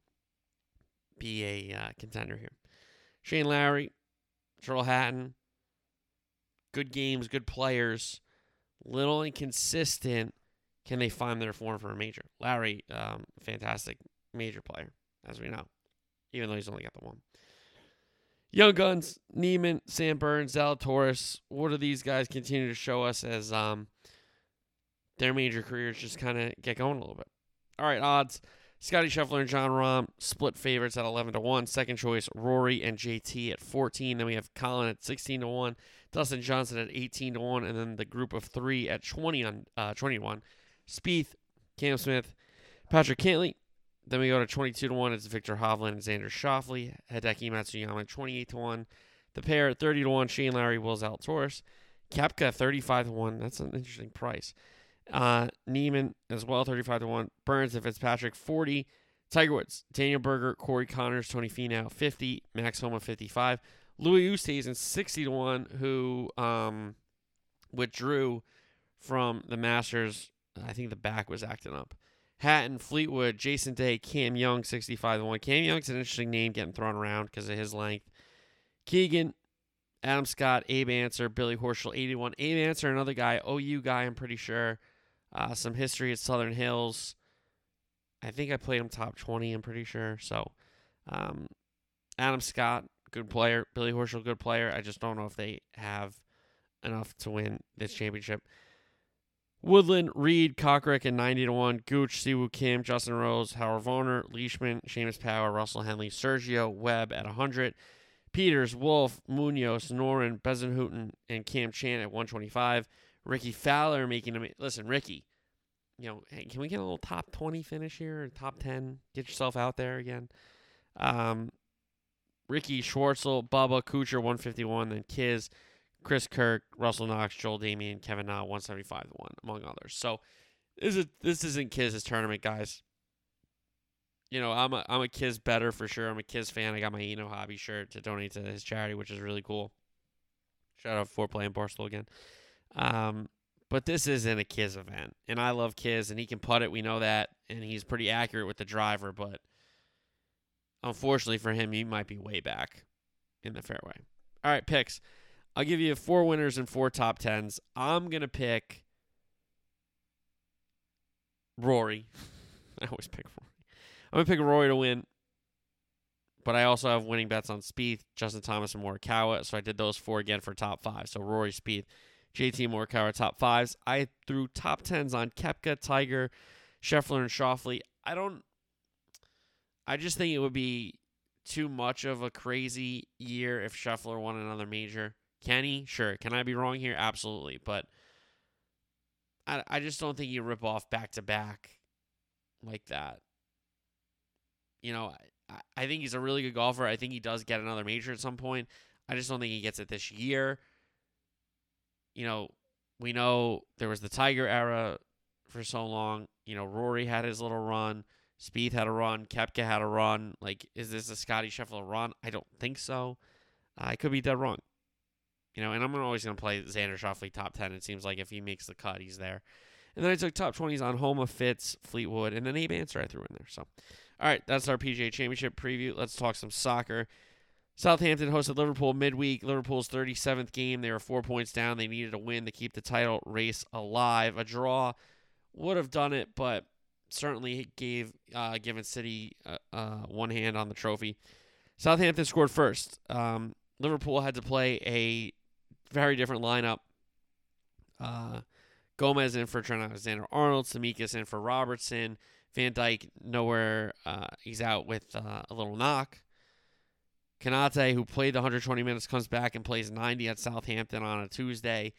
be a uh, contender here. Shane Lowry, Tyrrell Hatton, good games, good players, little inconsistent. Can they find their form for a major? Lowry, um, fantastic major player, as we know, even though he's only got the one. Young Guns, Niemann, Sam Burns, Zalatoris. What do these guys continue to show us as um, their major careers just kind of get going a little bit? All right, odds. Scottie Scheffler and Jon Rahm split favorites at 11 to 1. Second choice, Rory and JT at 14. Then we have Collin at 16 to 1. Dustin Johnson at 18 to 1. And then the group of three at 20 on uh, 21. Spieth, Cam Smith, Patrick Cantlay. Then we go to 22 to 1. It's Viktor Hovland and Xander Schauffele. Hideki Matsuyama 28 to 1. The pair at 30 to 1. Shane Lowry, Will Zalatoris. Koepka 35 to 1. That's an interesting price. Uh, Niemann as well, 35 to 1. Burns and Fitzpatrick, 40. Tiger Woods, Daniel Berger, Corey Conners, Tony Finau, 50. Max Homa, 55. Louis Oosthuizen, 60 to 1, who um, withdrew from the Masters. I think the back was acting up. Hatton, Fleetwood, Jason Day, Cam Young, 65 1. Cam Young's an interesting name getting thrown around because of his length. Keegan, Adam Scott, Abe Ancer, Billy Horschel, 81. Abe Ancer, another guy, OU guy, I'm pretty sure. Uh, some history at Southern Hills. I think I played him top 20, I'm pretty sure. So, um, Adam Scott, good player. Billy Horschel, good player. I just don't know if they have enough to win this championship. Woodland, Reed, Kokrak and 90 to 1. Gooch, Si Woo Kim, Justin Rose, Harold Varner, Leishman, Seamus Power, Russell Henley, Sergio, Webb at 100. Peters, Wolff, Munoz, Noren, Bezuidenhouten, and Cam Champ at 125. Rickie Fowler making a listen, Ricky. You know, hey, can we get a little top twenty finish here top ten? Get yourself out there again. Um, Ricky Schwartzel, Bubba fifty one, then Kiz, Chris Kirk, Russell Knox, Joel Dahmen, Kevin Na, one seventy five to one, among others. So this is this isn't Kiz's tournament, guys. You know, I'm a I'm a Kiz better for sure. I'm a Kiz fan. I got my Eno hobby shirt to donate to his charity, which is really cool. Shout out for playing Barstool again. Um, but this isn't a Kiz event, and I love Kiz, and he can putt it. We know that, and he's pretty accurate with the driver. But unfortunately for him, he might be way back in the fairway. All right, picks. I'll give you four winners and four top tens. I'm gonna pick Rory. I always pick Rory. I'm gonna pick Rory to win. But I also have winning bets on Spieth, Justin Thomas, and Morikawa. So I did those four again for top five. So Rory, Spieth, JT Morikawa top fives. I threw top tens on Koepka, Tiger, Scheffler, and Schauffele. I don't. I just think it would be too much of a crazy year if Scheffler won another major. Can he? Sure. Can I be wrong here? Absolutely. But I I just don't think you rip off back to back like that. You know, I, I think he's a really good golfer. I think he does get another major at some point. I just don't think he gets it this year. You know, we know there was the Tiger era for so long. You know, Rory had his little run. Spieth had a run. Koepka had a run. Like, is this a Scottie Scheffler run? I don't think so. I could be dead wrong. You know, and I'm always going to play Xander Schauffele top 10. It seems like if he makes the cut, he's there. And then I took top 20s on Homa, Fitz, Fleetwood, and then Abe Ancer I threw in there. So, all right, that's our PGA Championship preview. Let's talk some soccer. Southampton hosted Liverpool midweek. Liverpool's 37th game. They were four points down. They needed a win to keep the title race alive. A draw would have done it, but certainly gave uh, given City uh, uh, one hand on the trophy. Southampton scored first. Um, Liverpool had to play a very different lineup. Uh, Gomez in for Trent Alexander Arnold, Tsimikas in for Robertson, Van Dijk nowhere. Uh, he's out with uh, a little knock. Konate, who played the 120 minutes, comes back and plays 90 at Southampton on a Tuesday.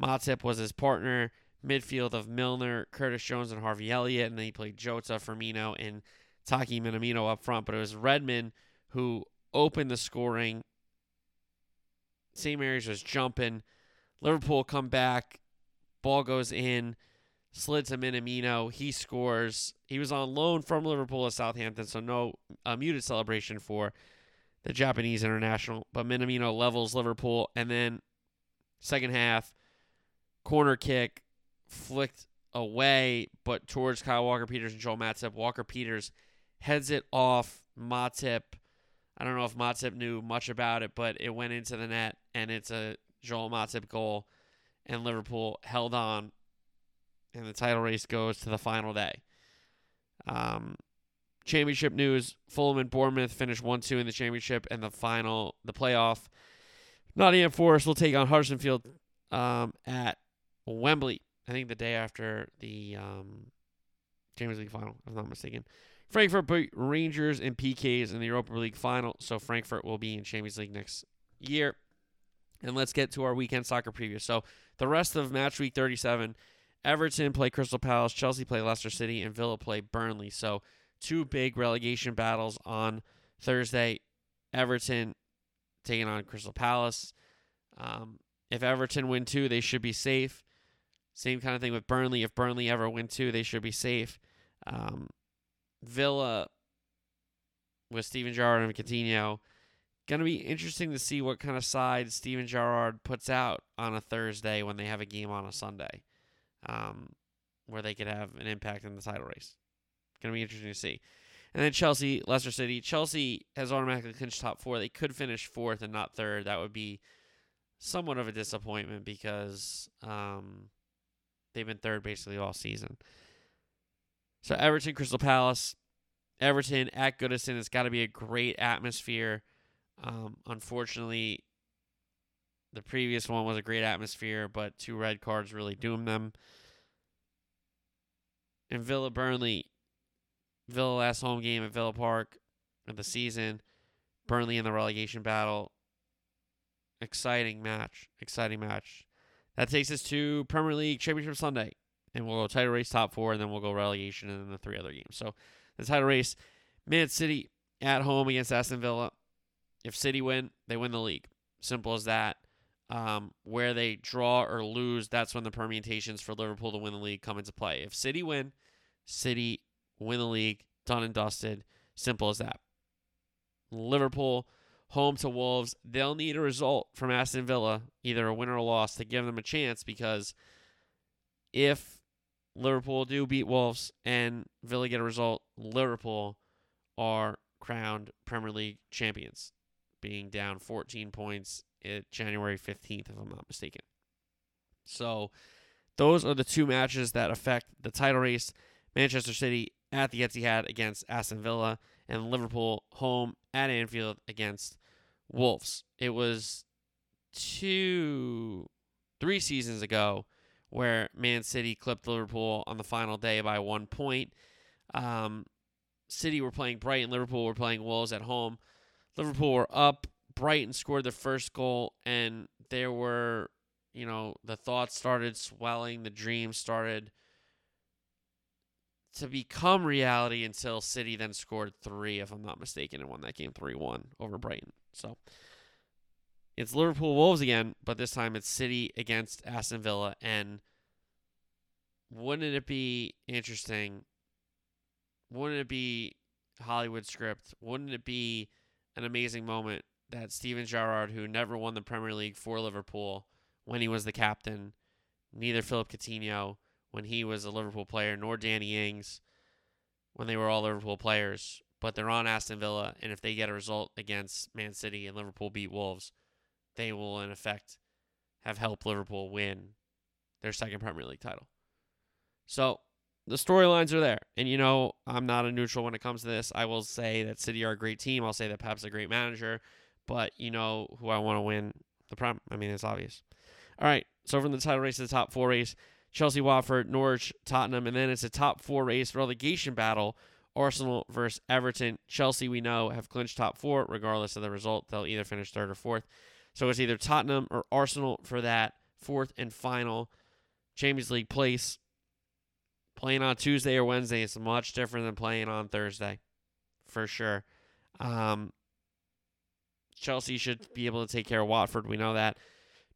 Matip was his partner. Midfield of Milner, Curtis Jones, and Harvey Elliott, and then he played Jota, Firmino, and Taki Minamino up front. But it was Redmond who opened the scoring. St. Mary's was jumping. Liverpool come back. Ball goes in. Slid to Minamino. He scores. He was on loan from Liverpool to Southampton, so no muted celebration for the Japanese international. But Minamino levels Liverpool, and then second half, corner kick, flicked away, but towards Kyle Walker Peters and Joel Matip. Walker Peters heads it off Matip. I don't know if Matip knew much about it, but it went into the net, and it's a Joel Matip goal, and Liverpool held on, and the title race goes to the final day. Um, championship news: Fulham and Bournemouth finished one-two in the championship, and the final, the playoff. Nottingham Forest will take on Huddersfield um, at Wembley. I think the day after the um, Champions League final, if I'm not mistaken. Frankfurt beat Rangers and PKs in the Europa League final, so Frankfurt will be in Champions League next year. And let's get to our weekend soccer preview. So the rest of match week 37, Everton play Crystal Palace, Chelsea play Leicester City, and Villa play Burnley. So two big relegation battles on Thursday. Everton taking on Crystal Palace. Um, if Everton win two, they should be safe. Same kind of thing with Burnley. If Burnley ever win two, they should be safe. Um, Villa with Steven Gerrard and Coutinho. Going to be interesting to see what kind of side Steven Gerrard puts out on a Thursday when they have a game on a Sunday, um, where they could have an impact in the title race. Going to be interesting to see. And then Chelsea, Leicester City. Chelsea has automatically clinched top four. They could finish fourth and not third. That would be somewhat of a disappointment because um, they've been third basically all season. So Everton, Crystal Palace, Everton at Goodison. It's got to be a great atmosphere. Um, unfortunately, the previous one was a great atmosphere, but two red cards really doomed them. And Villa Burnley, Villa last home game at Villa Park of the season. Burnley in the relegation battle. Exciting match. Exciting match. That takes us to Premier League Championship Sunday and we'll go title race top four, and then we'll go relegation, and then the three other games. So the title race, Man City at home against Aston Villa. If City win, they win the league. Simple as that. Um, where they draw or lose, that's when the permutations for Liverpool to win the league come into play. If City win, City win the league, done and dusted. Simple as that. Liverpool home to Wolves. They'll need a result from Aston Villa, either a win or a loss, to give them a chance because if Liverpool do beat Wolves and Villa get a result, Liverpool are crowned Premier League champions, being down 14 points at January 15th, if I'm not mistaken. So those are the two matches that affect the title race. Manchester City at the Etihad against Aston Villa, and Liverpool home at Anfield against Wolves. It was two, three seasons ago where Man City clipped Liverpool on the final day by one point. Um, City were playing Brighton, Liverpool were playing Wolves at home. Liverpool were up. Brighton scored the first goal, and there were you know, the thoughts started swelling, the dreams started to become reality until City then scored three, if I'm not mistaken, and won that game 3 1 over Brighton. So it's Liverpool Wolves again, but this time it's City against Aston Villa. And wouldn't it be interesting? Wouldn't it be Hollywood script? Wouldn't it be an amazing moment that Steven Gerrard, who never won the Premier League for Liverpool when he was the captain, neither Philippe Coutinho when he was a Liverpool player, nor Danny Ings when they were all Liverpool players, but they're on Aston Villa, and if they get a result against Man City and Liverpool beat Wolves, they will in effect have helped Liverpool win their second Premier League title. So the storylines are there. And you know, I'm not a neutral when it comes to this. I will say that City are a great team. I'll say that Pep's a great manager. But you know who I want to win the Prem. I mean, it's obvious. All right. So from the title race to the top four race, Chelsea, Watford, Norwich, Tottenham, and then it's a top four race relegation battle. Arsenal versus Everton. Chelsea, we know, have clinched top four. Regardless of the result, they'll either finish third or fourth. So it's either Tottenham or Arsenal for that fourth and final Champions League place. Playing on Tuesday or Wednesday is much different than playing on Thursday, for sure. Um, Chelsea should be able to take care of Watford. We know that.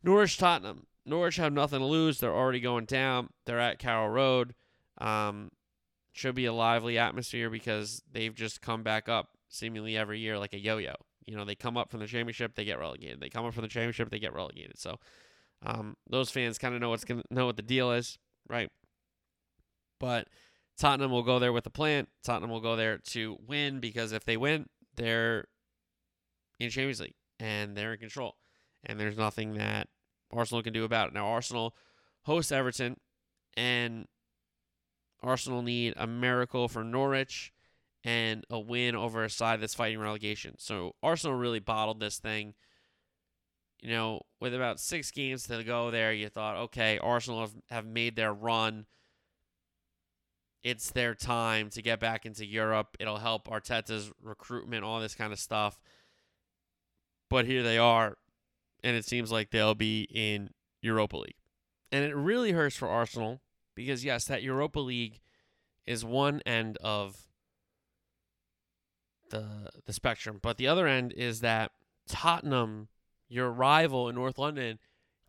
Norwich, Tottenham. Norwich have nothing to lose. They're already going down. They're at Carrow Road. Um, should be a lively atmosphere because they've just come back up seemingly every year like a yo-yo. You know, they come up from the championship, they get relegated. They come up from the championship, they get relegated. So, um, those fans kind of know what's gonna know what the deal is, right? But Tottenham will go there with a plan. Tottenham will go there to win because if they win, they're in Champions League and they're in control. And there's nothing that Arsenal can do about it. Now Arsenal hosts Everton and Arsenal need a miracle for Norwich and a win over a side that's fighting relegation. So Arsenal really bottled this thing. You know, with about six games to go there, you thought, okay, Arsenal have, have made their run. It's their time to get back into Europe. It'll help Arteta's recruitment, all this kind of stuff. But here they are, and it seems like they'll be in Europa League. And it really hurts for Arsenal because, yes, that Europa League is one end of the the spectrum, but the other end is that Tottenham, your rival in North London,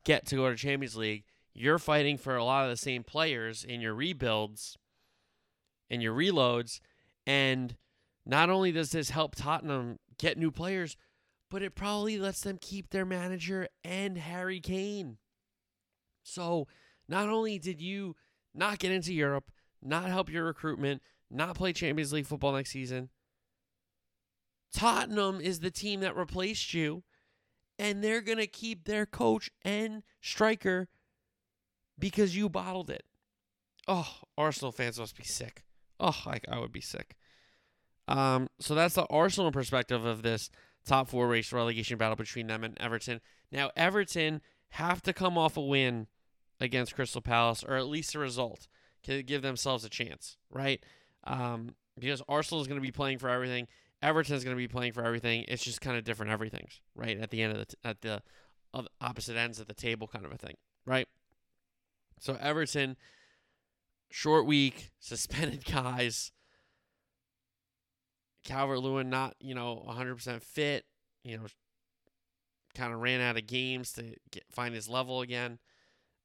get to go to Champions League. You're fighting for a lot of the same players in your rebuilds and your reloads, and not only does this help Tottenham get new players, but it probably lets them keep their manager and Harry Kane. So, not only did you not get into Europe, not help your recruitment, not play Champions League football next season, Tottenham is the team that replaced you, and they're going to keep their coach and striker because you bottled it. Oh, Arsenal fans must be sick. Oh, I, I would be sick. Um, so that's the Arsenal perspective of this top four race relegation battle between them and Everton. Now, Everton have to come off a win against Crystal Palace, or at least a result, to give themselves a chance, right? Um, because Arsenal is going to be playing for everything. Everton's going to be playing for everything. It's just kind of different everything's, right? At the end of the t- at the of opposite ends of the table kind of a thing, right? So Everton short week, suspended guys. Calvert Lewin not, you know, 100% fit, you know, kind of ran out of games to get, find his level again.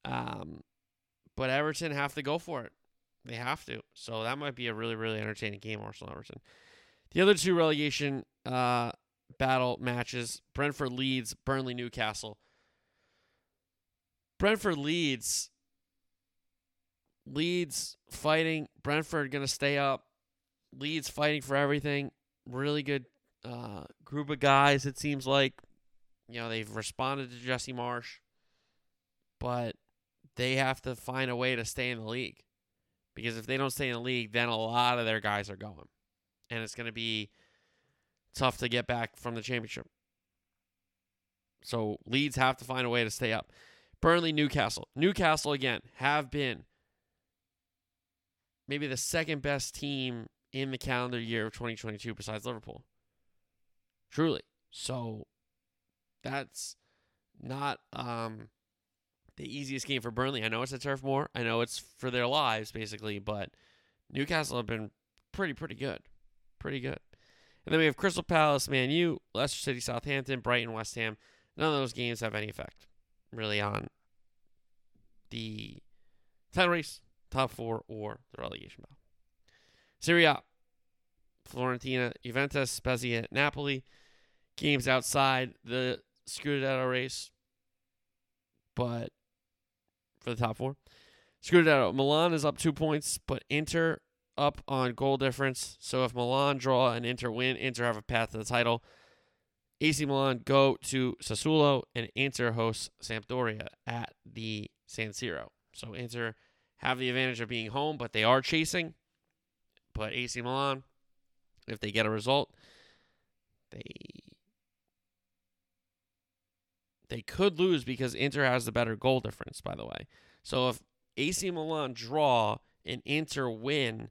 Um, but Everton have to go for it. They have to. So that might be a really, really entertaining game, Arsenal Everton. The other two relegation uh, battle matches Brentford Leeds, Burnley Newcastle. Brentford Leeds. Leeds fighting. Brentford going to stay up. Leeds fighting for everything. Really good uh, group of guys, it seems like. You know, they've responded to Jesse Marsch, but they have to find a way to stay in the league. Because if they don't stay in the league, then a lot of their guys are going. And it's going to be tough to get back from the championship. So Leeds have to find a way to stay up. Burnley, Newcastle. Newcastle, again, have been maybe the second best team in the calendar year of 2022 besides Liverpool. Truly. So that's not um the easiest game for Burnley. I know it's a Turf Moor. I know it's for their lives basically, but Newcastle have been pretty pretty good, pretty good. And then we have Crystal Palace, Man U, Leicester City, Southampton, Brighton, West Ham. None of those games have any effect really on the title race, top four, or the relegation battle. Serie A, Fiorentina, Juventus, Spezia, Napoli. Games outside the Scudetto race, but for the top four. Scudetto, Milan is up two points, but Inter up on goal difference. So if Milan draw and Inter win, Inter have a path to the title. AC Milan go to Sassuolo and Inter hosts Sampdoria at the San Siro. So Inter have the advantage of being home, but they are chasing. But AC Milan, if they get a result, they they could lose because Inter has the better goal difference, by the way. So if AC Milan draw and Inter win,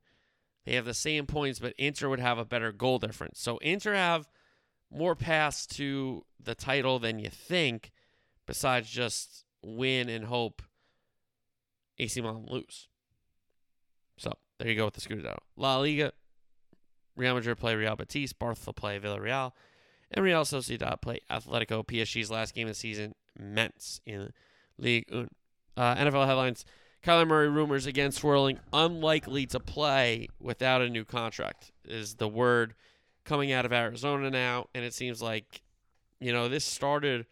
they have the same points, but Inter would have a better goal difference. So Inter have more paths to the title than you think, besides just win and hope AC Milan lose. So there you go with the Scudetto. La Liga, Real Madrid play Real Betis, Barca play Villarreal, and Real Sociedad play Atletico. PSG's last game of the season, Metz in Ligue 1. Uh, NFL headlines. Kyler Murray rumors again swirling, unlikely to play without a new contract, is the word coming out of Arizona now. And it seems like, you know, this started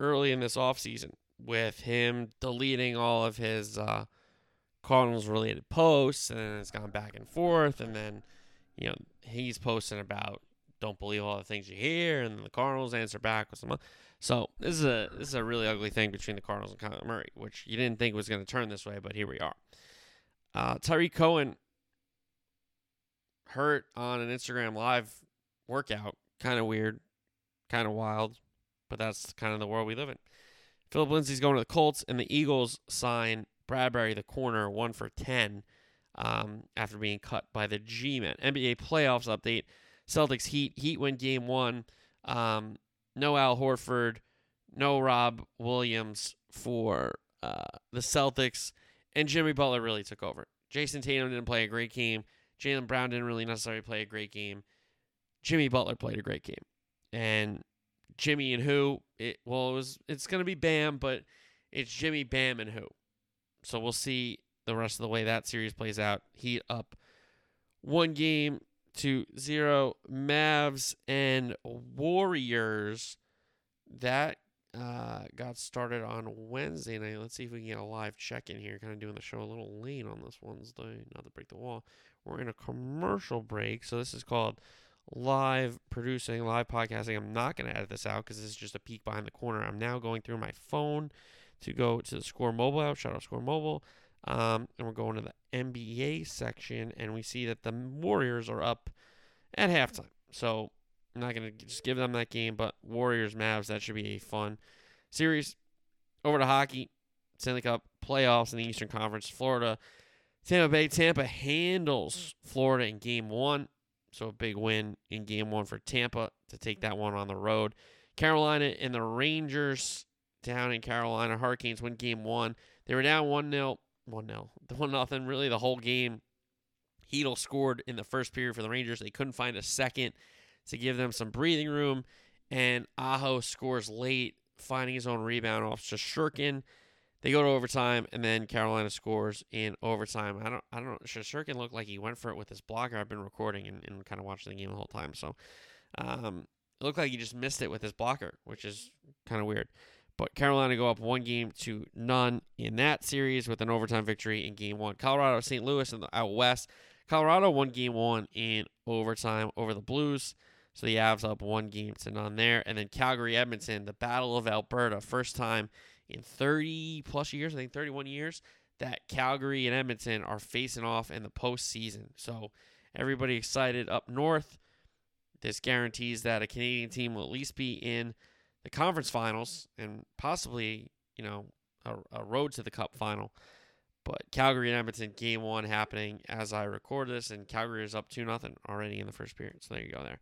early in this offseason with him deleting all of his uh, Cardinals related posts, and it's gone back and forth. And then, you know, he's posting about don't believe all the things you hear, and the Cardinals answer back with some. So this is a this is a really ugly thing between the Cardinals and Kyler Murray, which you didn't think was going to turn this way, but here we are. Uh, Tarik Cohen hurt on an Instagram live workout, kind of weird, kind of wild, but that's kind of the world we live in. Phillip Lindsay's going to the Colts, and the Eagles sign Bradberry, the corner, one for ten um, after being cut by the G-men. NBA playoffs update: Celtics Heat. Heat win game one. Um, no Al Horford, no Rob Williams for uh, the Celtics, and Jimmy Butler really took over. Jayson Tatum didn't play a great game. Jaylen Brown didn't really necessarily play a great game. Jimmy Butler played a great game, and Jimmy and who? It well, it was it's gonna be Bam, but it's Jimmy Bam and who. So we'll see the rest of the way that series plays out. Heat up one game to zero. Mavs and Warriors. That uh, got started on Wednesday night. Let's see if we can get a live check in here. Kind of doing the show a little late on this Wednesday. Not to break the wall. We're in a commercial break. So this is called live producing, live podcasting. I'm not going to edit this out because this is just a peek behind the corner. I'm now going through my phone to go to the Score Mobile app. Shout out Score Mobile. Um, and we're going to the NBA section, and we see that the Warriors are up at halftime. So I'm not going to just give them that game, but Warriors Mavs, that should be a fun series. Over to hockey, Stanley Cup playoffs in the Eastern Conference. Florida, Tampa Bay. Tampa handles Florida in game one. So a big win in game one for Tampa to take that one on the road. Carolina and the Rangers down in Carolina. Hurricanes win game one. They were down 1 0. 1 0. 1 nothing really the whole game. Heedle scored in the first period for the Rangers. They couldn't find a second to give them some breathing room. And Aho scores late, finding his own rebound off Shesterkin. They go to overtime, and then Carolina scores in overtime. I don't, I don't know. Looked like he went for it with his blocker. I've been recording and, and kind of watching the game the whole time, so um, it looked like he just missed it with his blocker, which is kind of weird. But Carolina go up one game to none in that series with an overtime victory in game one. Colorado, St. Louis, and the out west. Colorado won game one in overtime over the Blues. So the Avs up one game to none there. And then Calgary, Edmonton, the Battle of Alberta. First time in 30 plus years, I think 31 years, that Calgary and Edmonton are facing off in the postseason. So everybody excited up north. This guarantees that a Canadian team will at least be in the conference finals and possibly, you know, a, a road to the cup final. But Calgary and Edmonton game one happening as I record this, and Calgary is up two nothing already in the first period. So there you go there.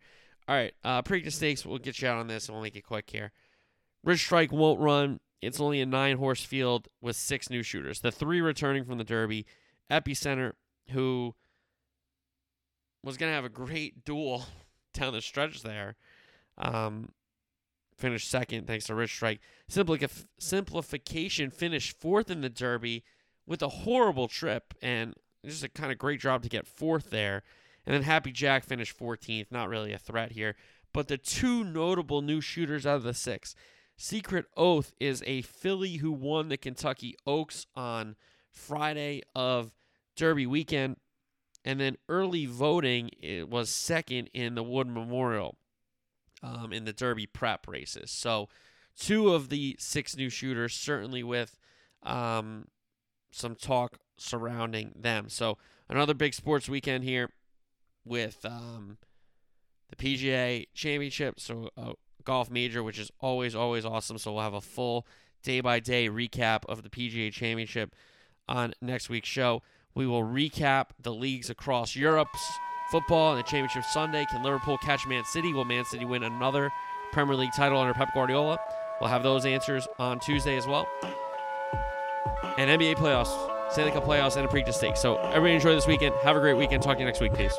All right, uh, Preakness Stakes. We'll get you out on this, and we'll make it quick here. Rich Strike won't run it's only a nine horse field with six new shooters. The three returning from the Derby, Epicenter, who was going to have a great duel down the stretch there, um, finished second thanks to Rich Strike. Simplification finished fourth in the Derby with a horrible trip and just a kind of great job to get fourth there. And then Happy Jack finished 14th, not really a threat here. But the two notable new shooters out of the six Secret Oath is a filly who won the Kentucky Oaks on Friday of Derby weekend. And then early voting it was second in the Wood Memorial um, in the Derby prep races. So two of the six new shooters, certainly with um, some talk surrounding them. So another big sports weekend here with um, the PGA Championship, so a golf major, which is always always awesome. So we'll have a full day by day recap of the PGA Championship on next week's show. We will recap the leagues across Europe's football and the championship Sunday. Can Liverpool catch Man City? Will Man City win another Premier League title under Pep Guardiola? We'll have those answers on Tuesday as well. And NBA playoffs Stanley Cup playoffs, and a Preakness Stakes. So everybody enjoy this weekend. Have a great weekend. Talk to you next week. Peace.